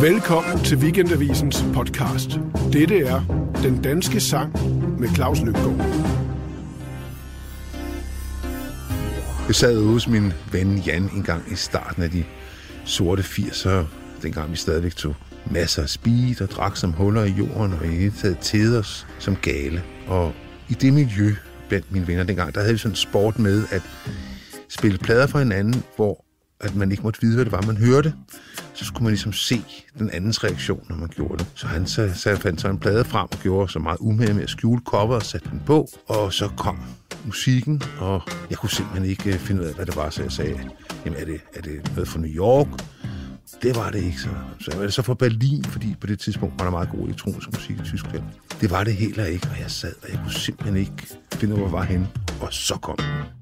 Velkommen til Weekendavisens podcast. Dette er Den Danske Sang med Claus Løbgaard. Jeg sad ude hos min ven Jan en gang i starten af de sorte 80'ere, dengang vi stadigvæk tog masser af speed og drak som huller i jorden og i hele taget tede os som gale. Og i det miljø blandt mine venner dengang, der havde vi sådan en sport med at spille plader for hinanden, hvor at man ikke måtte vide, hvad det var, man hørte. Så skulle man ligesom se den andens reaktion, når man gjorde det. Så han så, så fandt så en plade frem og gjorde så meget umage med at skjule cover og sætte den på. Og så kom musikken, og jeg kunne simpelthen ikke øh, finde ud af, hvad det var, så jeg sagde, jamen er det, er det noget fra New York? Det var det ikke så. Så var det så fra Berlin, fordi på det tidspunkt var der meget god elektronisk musik i Tyskland. Det var det heller ikke, og jeg sad, og jeg kunne simpelthen ikke finde ud af, hvor var henne. Og så kom den.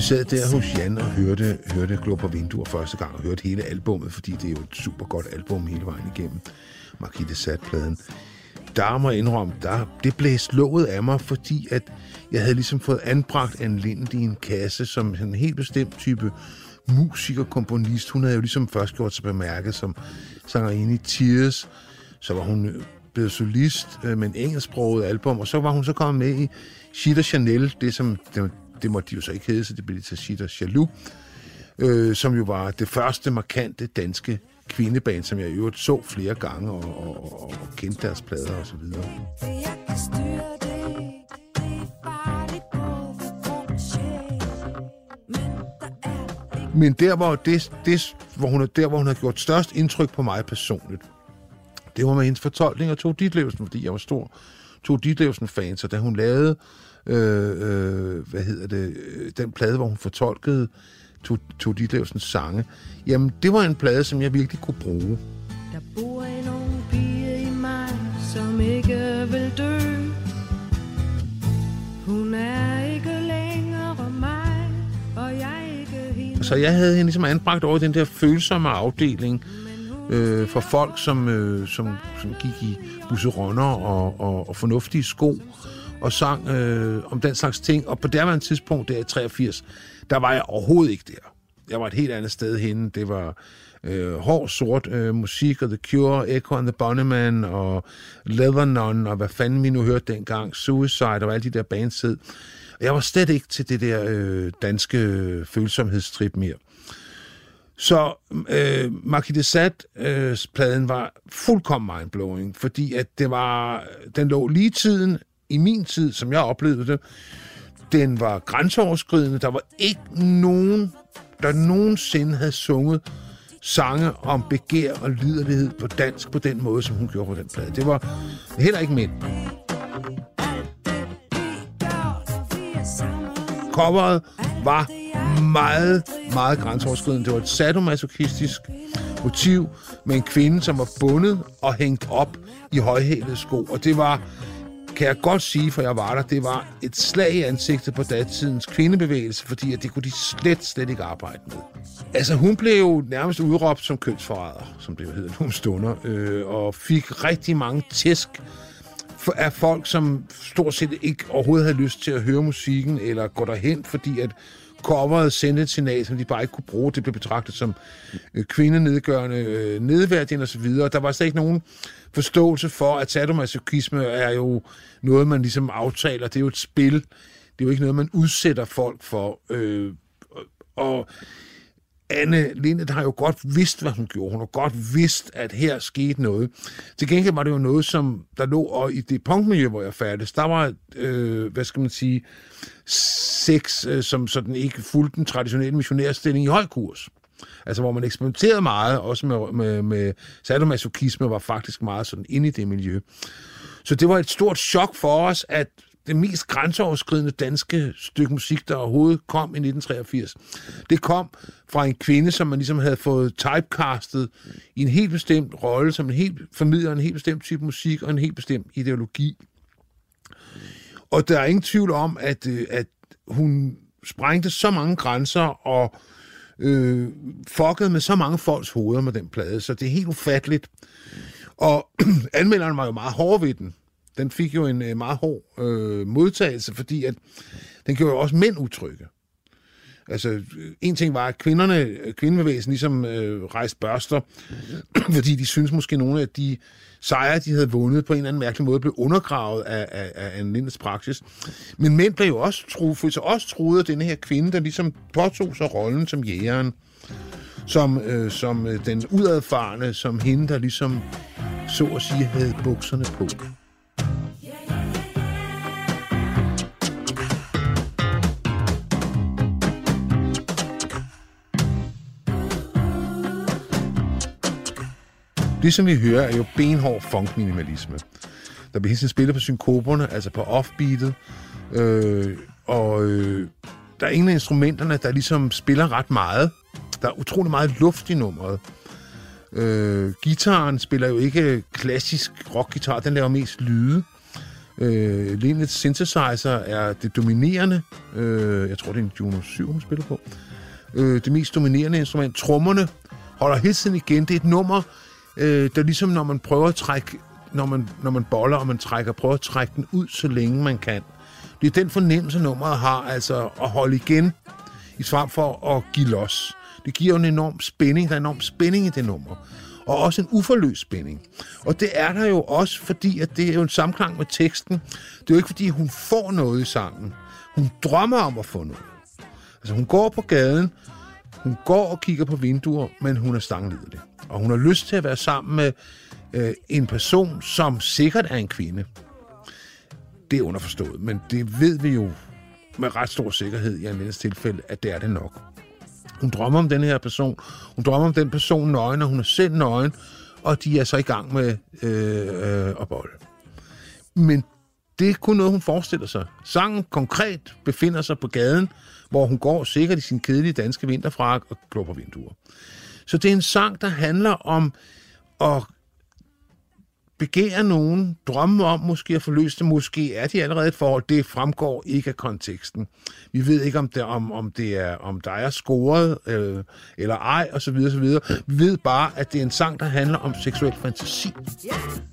Vi sad der hos Jan og hørte, hørte Glå på vinduer første gang, og hørte hele albummet, fordi det er jo et super godt album hele vejen igennem, Marquis Sat-pladen, der må jeg indrømme, der, det blev slået af mig, fordi at jeg havde ligesom fået anbragt en Lind i en kasse som en helt bestemt type musiker, komponist. Hun havde jo ligesom først gjort sig bemærket som sangerinde i Tears. Så var hun øh, blevet solist øh, med en engelsksproget album, og så var hun så kommet med i Shit og Chanel, det som det, det måtte de jo så ikke hedde, så det blev til Jaloux, øh, som jo var det første markante danske kvindeband, som jeg i øvrigt så flere gange og, og, og, og kendte deres plader og så videre. Men der, hvor, det, det, hvor hun, der, hvor hun har gjort størst indtryk på mig personligt, det var med hendes fortolkning af Tove Ditlevsen, fordi jeg var stor Tove Ditlevsen-fan, så da hun lavede øh, øh, hvad hedder det, den plade, hvor hun fortolkede Tove Ditlevsens sange, jamen det var en plade, som jeg virkelig kunne bruge. Der bor en ung pige i mig, som ikke vil dø. Hun er ikke længere mig, og jeg ikke hende. Så jeg havde hende ligesom anbragt over den der følsomme afdeling, øh, for folk, som, øh, som, som gik i busseronner og, og, og fornuftige sko og sang øh, om den slags ting. Og på det her tidspunkt, der i 83, der var jeg overhovedet ikke der. Jeg var et helt andet sted henne. Det var øh, hård sort øh, musik, og The Cure, Echo and the Bunnymen, og Leathernon, og hvad fanden vi nu hørte dengang, Suicide, og alle de der bands hed. Jeg var slet ikke til det der øh, danske øh, følsomhedstrip mere. Så øh, Marquis de Sade-pladen øh, var fuldkommen mindblowing, fordi at det var, den lå lige tiden, i min tid, som jeg oplevede det, den var grænseoverskridende. Der var ikke nogen, der nogensinde havde sunget sange om begær og liderlighed på dansk på den måde, som hun gjorde på den plade. Det var heller ikke mænd. Coveret var meget, meget grænseoverskridende. Det var et sadomasochistisk motiv med en kvinde, som var bundet og hængt op i højhælede sko. Og det var, kan jeg godt sige, for jeg var der, det var et slag i ansigtet på datidens kvindebevægelse, fordi at det kunne de slet, slet ikke arbejde med. Altså, hun blev jo nærmest udråbt som kønsforræder, som det hedder nogle stunder, øh, og fik rigtig mange tæsk af folk, som stort set ikke overhovedet havde lyst til at høre musikken, eller gå derhen, fordi at coveret sende et signal, som de bare ikke kunne bruge. Det blev betragtet som øh, kvindenedgørende, øh, nedværdigende osv. Der var slet ikke nogen forståelse for, at sadomasochisme er jo noget, man ligesom aftaler. Det er jo et spil. Det er jo ikke noget, man udsætter folk for. Øh, og Anne Lindet har jo godt vidst, hvad hun gjorde. Hun har godt vidst, at her skete noget. Til gengæld var det jo noget, som der lå, og i det punkmiljø, hvor jeg færdes, der var, øh, hvad skal man sige, sex, øh, som sådan ikke fulgte den traditionelle missionærstilling i høj kurs. Altså, hvor man eksperimenterede meget, også med, med, med sadomasochisme, var faktisk meget sådan inde i det miljø. Så det var et stort chok for os, at det mest grænseoverskridende danske stykke musik, der overhovedet kom i 1983. Det kom fra en kvinde, som man ligesom havde fået typecastet i en helt bestemt rolle, som en helt formidler en helt bestemt type musik og en helt bestemt ideologi. Og der er ingen tvivl om, at, øh, at hun sprængte så mange grænser og øh, fuckede med så mange folks hoveder med den plade, så det er helt ufatteligt. Og anmelderen var jo meget hård ved den. Den fik jo en øh, meget hård øh, modtagelse, fordi at den gjorde jo også mænd utrygge. Altså, en ting var, at kvinderne, kvindebevægelsen ligesom øh, rejste børster, fordi de synes måske nogle af de sejre, de havde vundet på en eller anden mærkelig måde, blev undergravet af, af, af en Lindes praksis. Men mænd blev jo også, tro, så også truet af denne her kvinde, der ligesom påtog sig rollen som jægeren, som, øh, som øh, den udadfarende, som hende, der ligesom så at sige havde bukserne på. Det, som vi hører, er jo benhård funk-minimalisme. Der bliver hele tiden spillet på synkoperne, altså på offbeatet, øh, og øh, der er ingen af instrumenterne, der ligesom spiller ret meget. Der er utrolig meget luft i nummeret. Øh, gitaren spiller jo ikke klassisk rockgitar, den laver mest lyde. Øh, Lenets synthesizer er det dominerende. Øh, jeg tror, det er en Juno 7, hun spiller på. Øh, det mest dominerende instrument. Trommerne holder hele tiden igen. Det er et nummer, øh, der ligesom når man prøver at trække, når man, når man boller og man trækker, prøver at trække den ud, så længe man kan. Det er den fornemmelse, nummeret har, altså at holde igen, i svar for at give los. Det giver jo en enorm spænding. Der er en enorm spænding i det nummer. Og også en uforløst spænding. Og det er der jo også, fordi at det er jo en samklang med teksten. Det er jo ikke, fordi hun får noget i sangen. Hun drømmer om at få noget. Altså hun går på gaden, hun går og kigger på vinduer, men hun er stanglidelig. Og hun har lyst til at være sammen med øh, en person, som sikkert er en kvinde. Det er underforstået, men det ved vi jo med ret stor sikkerhed i Annettes tilfælde, at det er det nok. Hun drømmer om den her person. Hun drømmer om den person nøgen, og hun er selv nøgen, og de er så i gang med øh, øh, at bolle. Men det er kun noget, hun forestiller sig. Sangen konkret befinder sig på gaden, hvor hun går sikkert i sin kedelige danske vinterfrak og glor på vinduer. Så det er en sang, der handler om at begære nogen, drømme om måske at forløse det, måske er de allerede et forhold, det fremgår ikke af konteksten. Vi ved ikke, om det, om, om det er, om der er scoret øh, eller ej, og så videre, så videre. Vi ved bare, at det er en sang, der handler om seksuel fantasi. Yeah.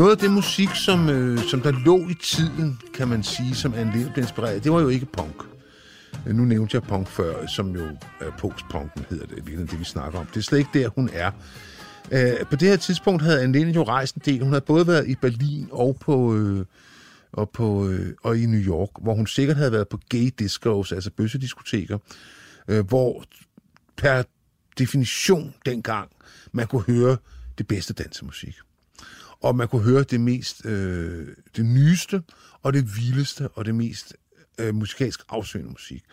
Noget af det musik, som, øh, som der lå i tiden, kan man sige, som Anne Lind blev inspireret det var jo ikke punk. Øh, nu nævnte jeg punk før, som jo er postpunken, hedder det, det, det vi snakker om. Det er slet ikke der, hun er. Øh, på det her tidspunkt havde Anne Lind jo rejst en del. Hun havde både været i Berlin og på... Øh, og, på, øh, og i New York, hvor hun sikkert havde været på gay discos, altså bøssediskoteker, øh, hvor per definition dengang, man kunne høre det bedste dansemusik og man kunne høre det mest, øh, det nyeste, og det vildeste, og det mest øh, musikalsk afsøgende musik.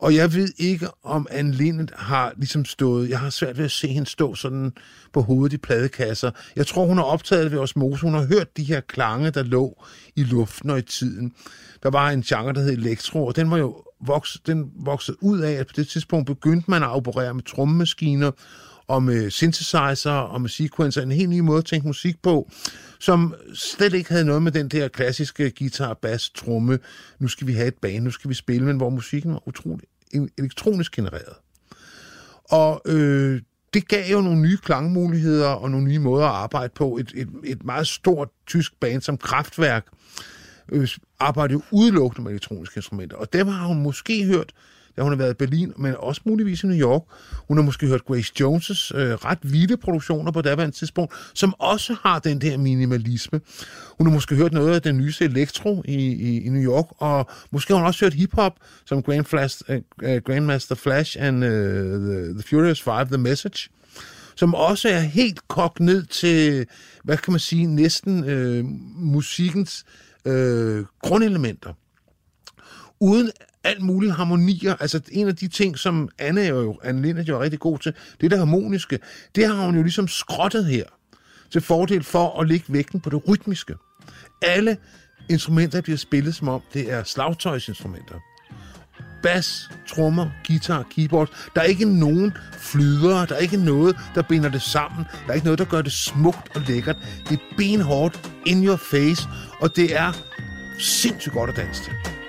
Og jeg ved ikke, om Anne Lindet har ligesom stået... Jeg har svært ved at se hende stå sådan på hovedet i pladekasser. Jeg tror, hun har optaget det ved osmose. Hun har hørt de her klange, der lå i luften og i tiden. Der var en genre, der hed elektro, og den var jo vokset, den voksede ud af, at på det tidspunkt begyndte man at operere med trommemaskiner, og med øh, synthesizer og med sequencer, en helt ny måde at tænke musik på, som slet ikke havde noget med den der klassiske guitar, bass, tromme, nu skal vi have et band, nu skal vi spille, men hvor musikken var utrolig elektronisk genereret. Og øh, det gav jo nogle nye klangmuligheder og nogle nye måder at arbejde på. Et, et, et meget stort tysk band som Kraftværk øh, arbejdede udelukkende med elektroniske instrumenter, og dem har hun måske hørt da hun har været i Berlin, men også muligvis i New York. Hun har måske hørt Grace Jones' øh, ret vilde produktioner på daværende tidspunkt, som også har den der minimalisme. Hun har måske hørt noget af den nyeste elektro i, i, i New York, og måske har hun også hørt hiphop, som Grand Flash, uh, Grandmaster Flash and uh, the, the Furious Five, The Message som også er helt kogt ned til, hvad kan man sige, næsten øh, musikkens øh, grundelementer. Uden alt mulige harmonier. Altså en af de ting, som Anne, jo, Anne Linde jo er rigtig god til, det der harmoniske, det har hun jo ligesom skrottet her, til fordel for at lægge vægten på det rytmiske. Alle instrumenter bliver spillet som om, det er slagtøjsinstrumenter. bas, trommer, guitar, keyboard. Der er ikke nogen flyder, der er ikke noget, der binder det sammen. Der er ikke noget, der gør det smukt og lækkert. Det er benhårdt, in your face, og det er sindssygt godt at danse til.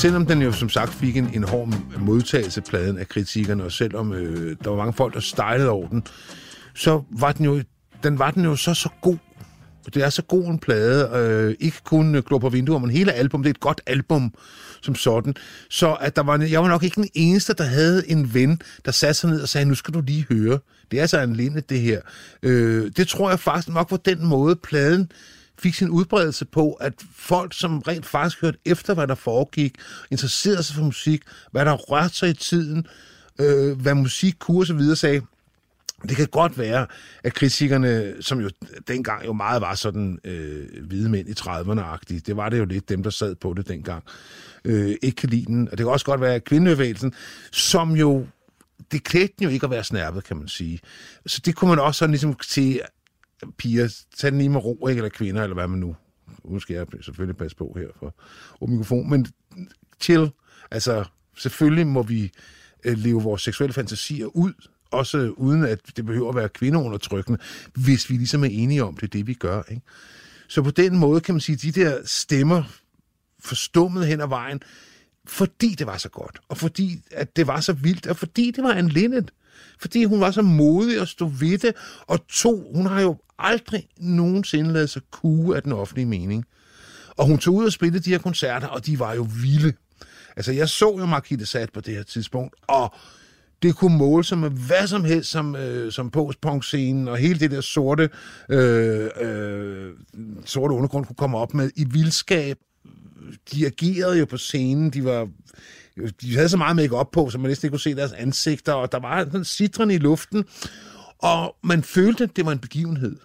Selvom den jo som sagt fik en, en hård modtagelse pladen af kritikerne, og selvom øh, der var mange folk, der stejlede over den, så var den jo, den var den jo så så god. Det er så god en plade, øh, ikke kun øh, Glå på vinduer, men hele album, det er et godt album som sådan. Så at der var, jeg var nok ikke den eneste, der havde en ven, der satte sig ned og sagde, nu skal du lige høre. Det er altså en linde, det her. Øh, det tror jeg faktisk nok var den måde, pladen fik sin udbredelse på, at folk, som rent faktisk hørte efter, hvad der foregik, interesserede sig for musik, hvad der rørte sig i tiden, øh, hvad musik kunne osv., sagde, det kan godt være, at kritikerne, som jo dengang jo meget var sådan øh, hvide mænd i 30'erne-agtige, det var det jo lidt dem, der sad på det dengang, øh, ikke kan lide den. Og det kan også godt være, at kvindebevægelsen, som jo det klædte den jo ikke at være snærpet, kan man sige. Så det kunne man også sådan ligesom sige, piger, tag den lige med ro, ikke? eller kvinder, eller hvad man nu... Nu skal jeg selvfølgelig passe på her for mikrofon, men chill. Altså, selvfølgelig må vi øh, leve vores seksuelle fantasier ud, også uden at det behøver at være kvindeundertrykkende, hvis vi ligesom er enige om, det er det, vi gør. Ikke? Så på den måde kan man sige, at de der stemmer forstummet hen ad vejen, fordi det var så godt, og fordi at det var så vildt, og fordi det var en Linnet, fordi hun var så modig og stod ved det, og to, hun har jo aldrig nogensinde lavet sig kue af den offentlige mening. Og hun tog ud og spillede de her koncerter, og de var jo vilde. Altså, jeg så jo Marquis Sat på det her tidspunkt, og det kunne måle sig med hvad som helst, som, øh, som postpunk-scenen, og hele det der sorte, øh, øh, sorte undergrund kunne komme op med i vildskab. De agerede jo på scenen, de var de havde så meget make op på, så man næsten ikke kunne se deres ansigter, og der var sådan citron i luften, og man følte, at det var en begivenhed.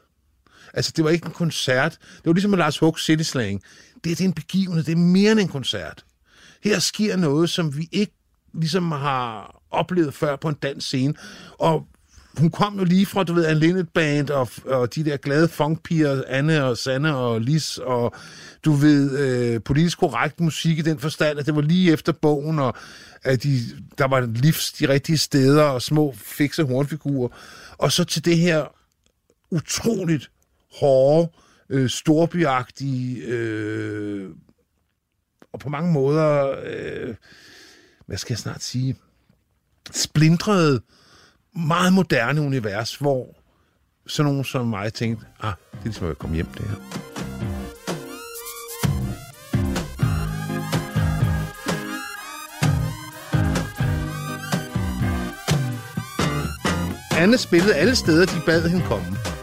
Altså, det var ikke en koncert. Det var ligesom med Lars Hugs City Slang. Det, det er en begivenhed. Det er mere end en koncert. Her sker noget, som vi ikke ligesom har oplevet før på en dansk scene. Og hun kom jo lige fra, du ved, Anne Linnet Band og, og de der glade funkpiger, Anne og Sanne og Lis, og du ved, øh, politisk korrekt musik i den forstand, at det var lige efter bogen, og at de, der var livs de rigtige steder, og små fikse hornfigurer. Og så til det her utroligt hårde, øh, storbyagtige, øh, og på mange måder, øh, hvad skal jeg snart sige, splindrede, meget moderne univers, hvor sådan nogen som mig tænkte, ah, det er ligesom at komme hjem, det her. Anne spillede alle steder, de bad hende komme.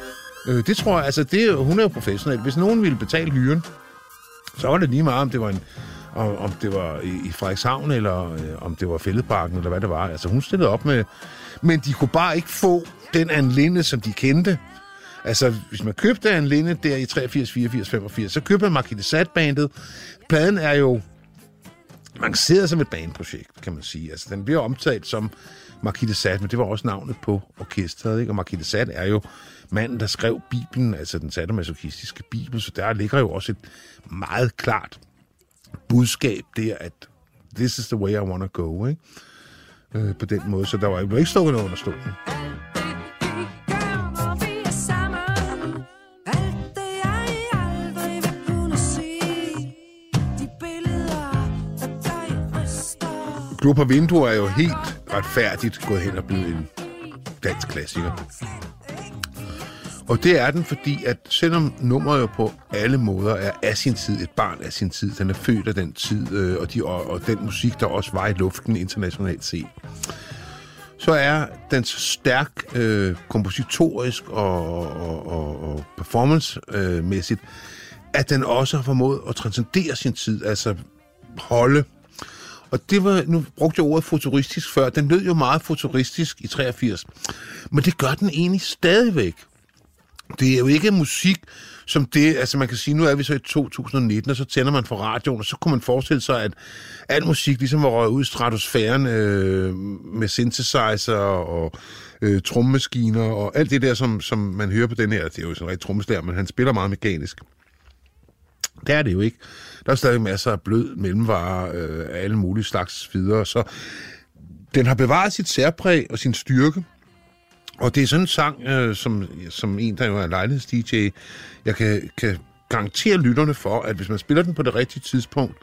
Øh, det tror jeg, altså, det, hun er jo professionel. Hvis nogen ville betale hyren, så var det lige meget, om det var en om, om det var i, i Frederikshavn, eller øh, om det var Fældeparken, eller hvad det var. Altså, hun stillede op med... Men de kunne bare ikke få den Anne Linde, som de kendte. Altså, hvis man købte Anne Linde der i 83, 84, 85, så købte man Marquis Sat-bandet. Pladen er jo lanceret som et baneprojekt, kan man sige. Altså, den bliver omtalt som de Sade, men det var også navnet på orkestret, ikke? Og de Sade er jo manden, der skrev Bibelen, altså den sadomasochistiske Bibel, så der ligger jo også et meget klart budskab der, at this is the way I want to go, ikke? Øh, på den måde, så der var jo ikke stukket noget under stolen. På vinduer er jo helt retfærdigt gået hen og blevet en dansk klassiker. Og det er den, fordi at selvom nummeret jo på alle måder er af sin tid, et barn af sin tid, den er født af den tid, øh, og, de, og, og den musik, der også var i luften internationalt set, så er den så stærk øh, kompositorisk og, og, og, og performance-mæssigt, at den også har formået at transcendere sin tid, altså holde og det var, nu brugte jeg ordet futuristisk før, den lød jo meget futuristisk i 83, men det gør den egentlig stadigvæk. det er jo ikke musik som det, altså man kan sige, nu er vi så i 2019, og så tænder man for radioen, og så kunne man forestille sig, at al musik ligesom var røget ud i stratosfæren øh, med synthesizer og øh, trommemaskiner og alt det der, som, som man hører på den her. Det er jo sådan en rigtig trommeslager, men han spiller meget mekanisk. Det er det jo ikke. Der er stadig masser af blød mellemvarer øh, af alle mulige slags videre, så den har bevaret sit særpræg og sin styrke, og det er sådan en sang, øh, som, som en, der jo er lejligheds-DJ, jeg kan, kan garantere lytterne for, at hvis man spiller den på det rigtige tidspunkt,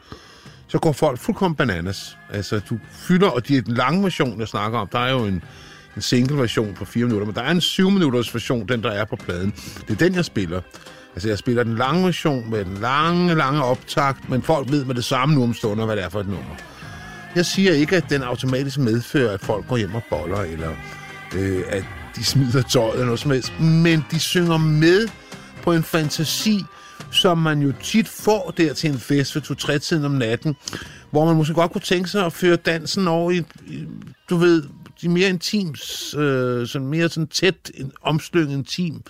så går folk fuldkommen bananas. Altså, du fylder, og det er den lange version, jeg snakker om. Der er jo en, en single version på 4 minutter, men der er en 7 minutters version, den der er på pladen. Det er den, jeg spiller. Altså, jeg spiller den lange version med den lange, lange optakt, men folk ved med det samme nu om stunder, hvad det er for et nummer. Jeg siger ikke, at den automatisk medfører, at folk går hjem og boller, eller øh, at de smider tøjet eller noget som helst, men de synger med på en fantasi, som man jo tit får der til en fest ved to-tre-tiden om natten, hvor man måske godt kunne tænke sig at føre dansen over i, du ved, de mere intims, øh, sådan mere sådan tæt, en omslynget intim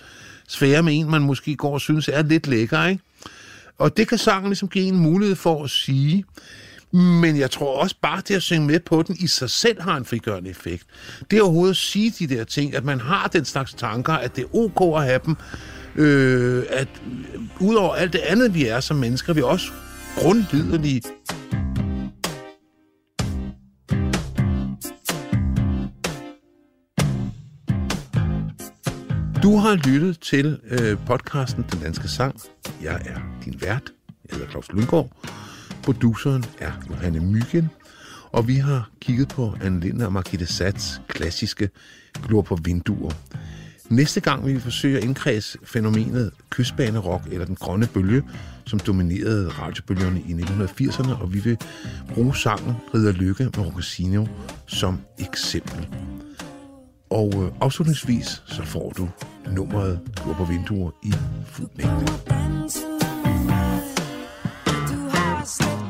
sfære med en, man måske går og synes er lidt lækker, ikke? Og det kan sangen ligesom give en mulighed for at sige, men jeg tror også bare, det at synge med på den i sig selv har en frigørende effekt. Det er overhovedet at sige de der ting, at man har den slags tanker, at det er ok at have dem, øh, at udover alt det andet, vi er som mennesker, vi er også grundliderlige. Du har lyttet til øh, podcasten Den Danske Sang. Jeg er din vært. Jeg hedder Claus Lundgaard. Produceren er Johanne Myggen, og vi har kigget på Anne Linder og Margitte Sats klassiske Glor på vinduer. Næste gang vil vi forsøge at indkredse fænomenet kystbanerok eller den grønne bølge, som dominerede radiobølgerne i 1980'erne, og vi vil bruge sangen Ridder Lykke med Rocasino som eksempel. Og øh, afslutningsvis så får du nummeret Glor på vinduer i fuld mængde. Du har slet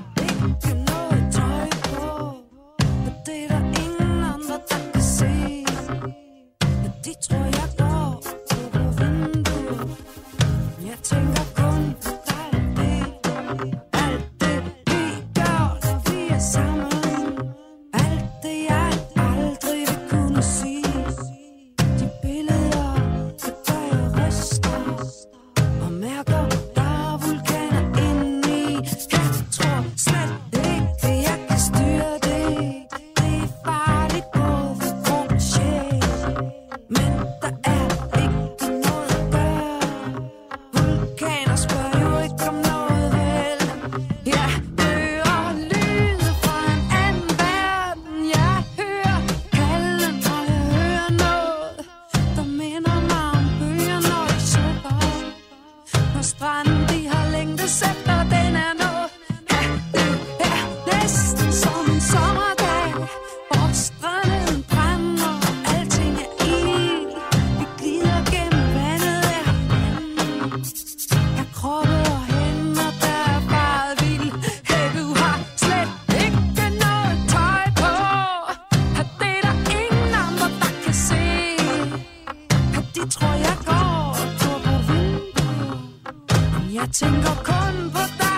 Jeg tænker kun på dig.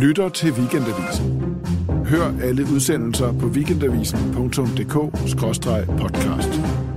Lytter til Weekendavisen. Hør alle udsendelser på weekendavisen.dk-podcast.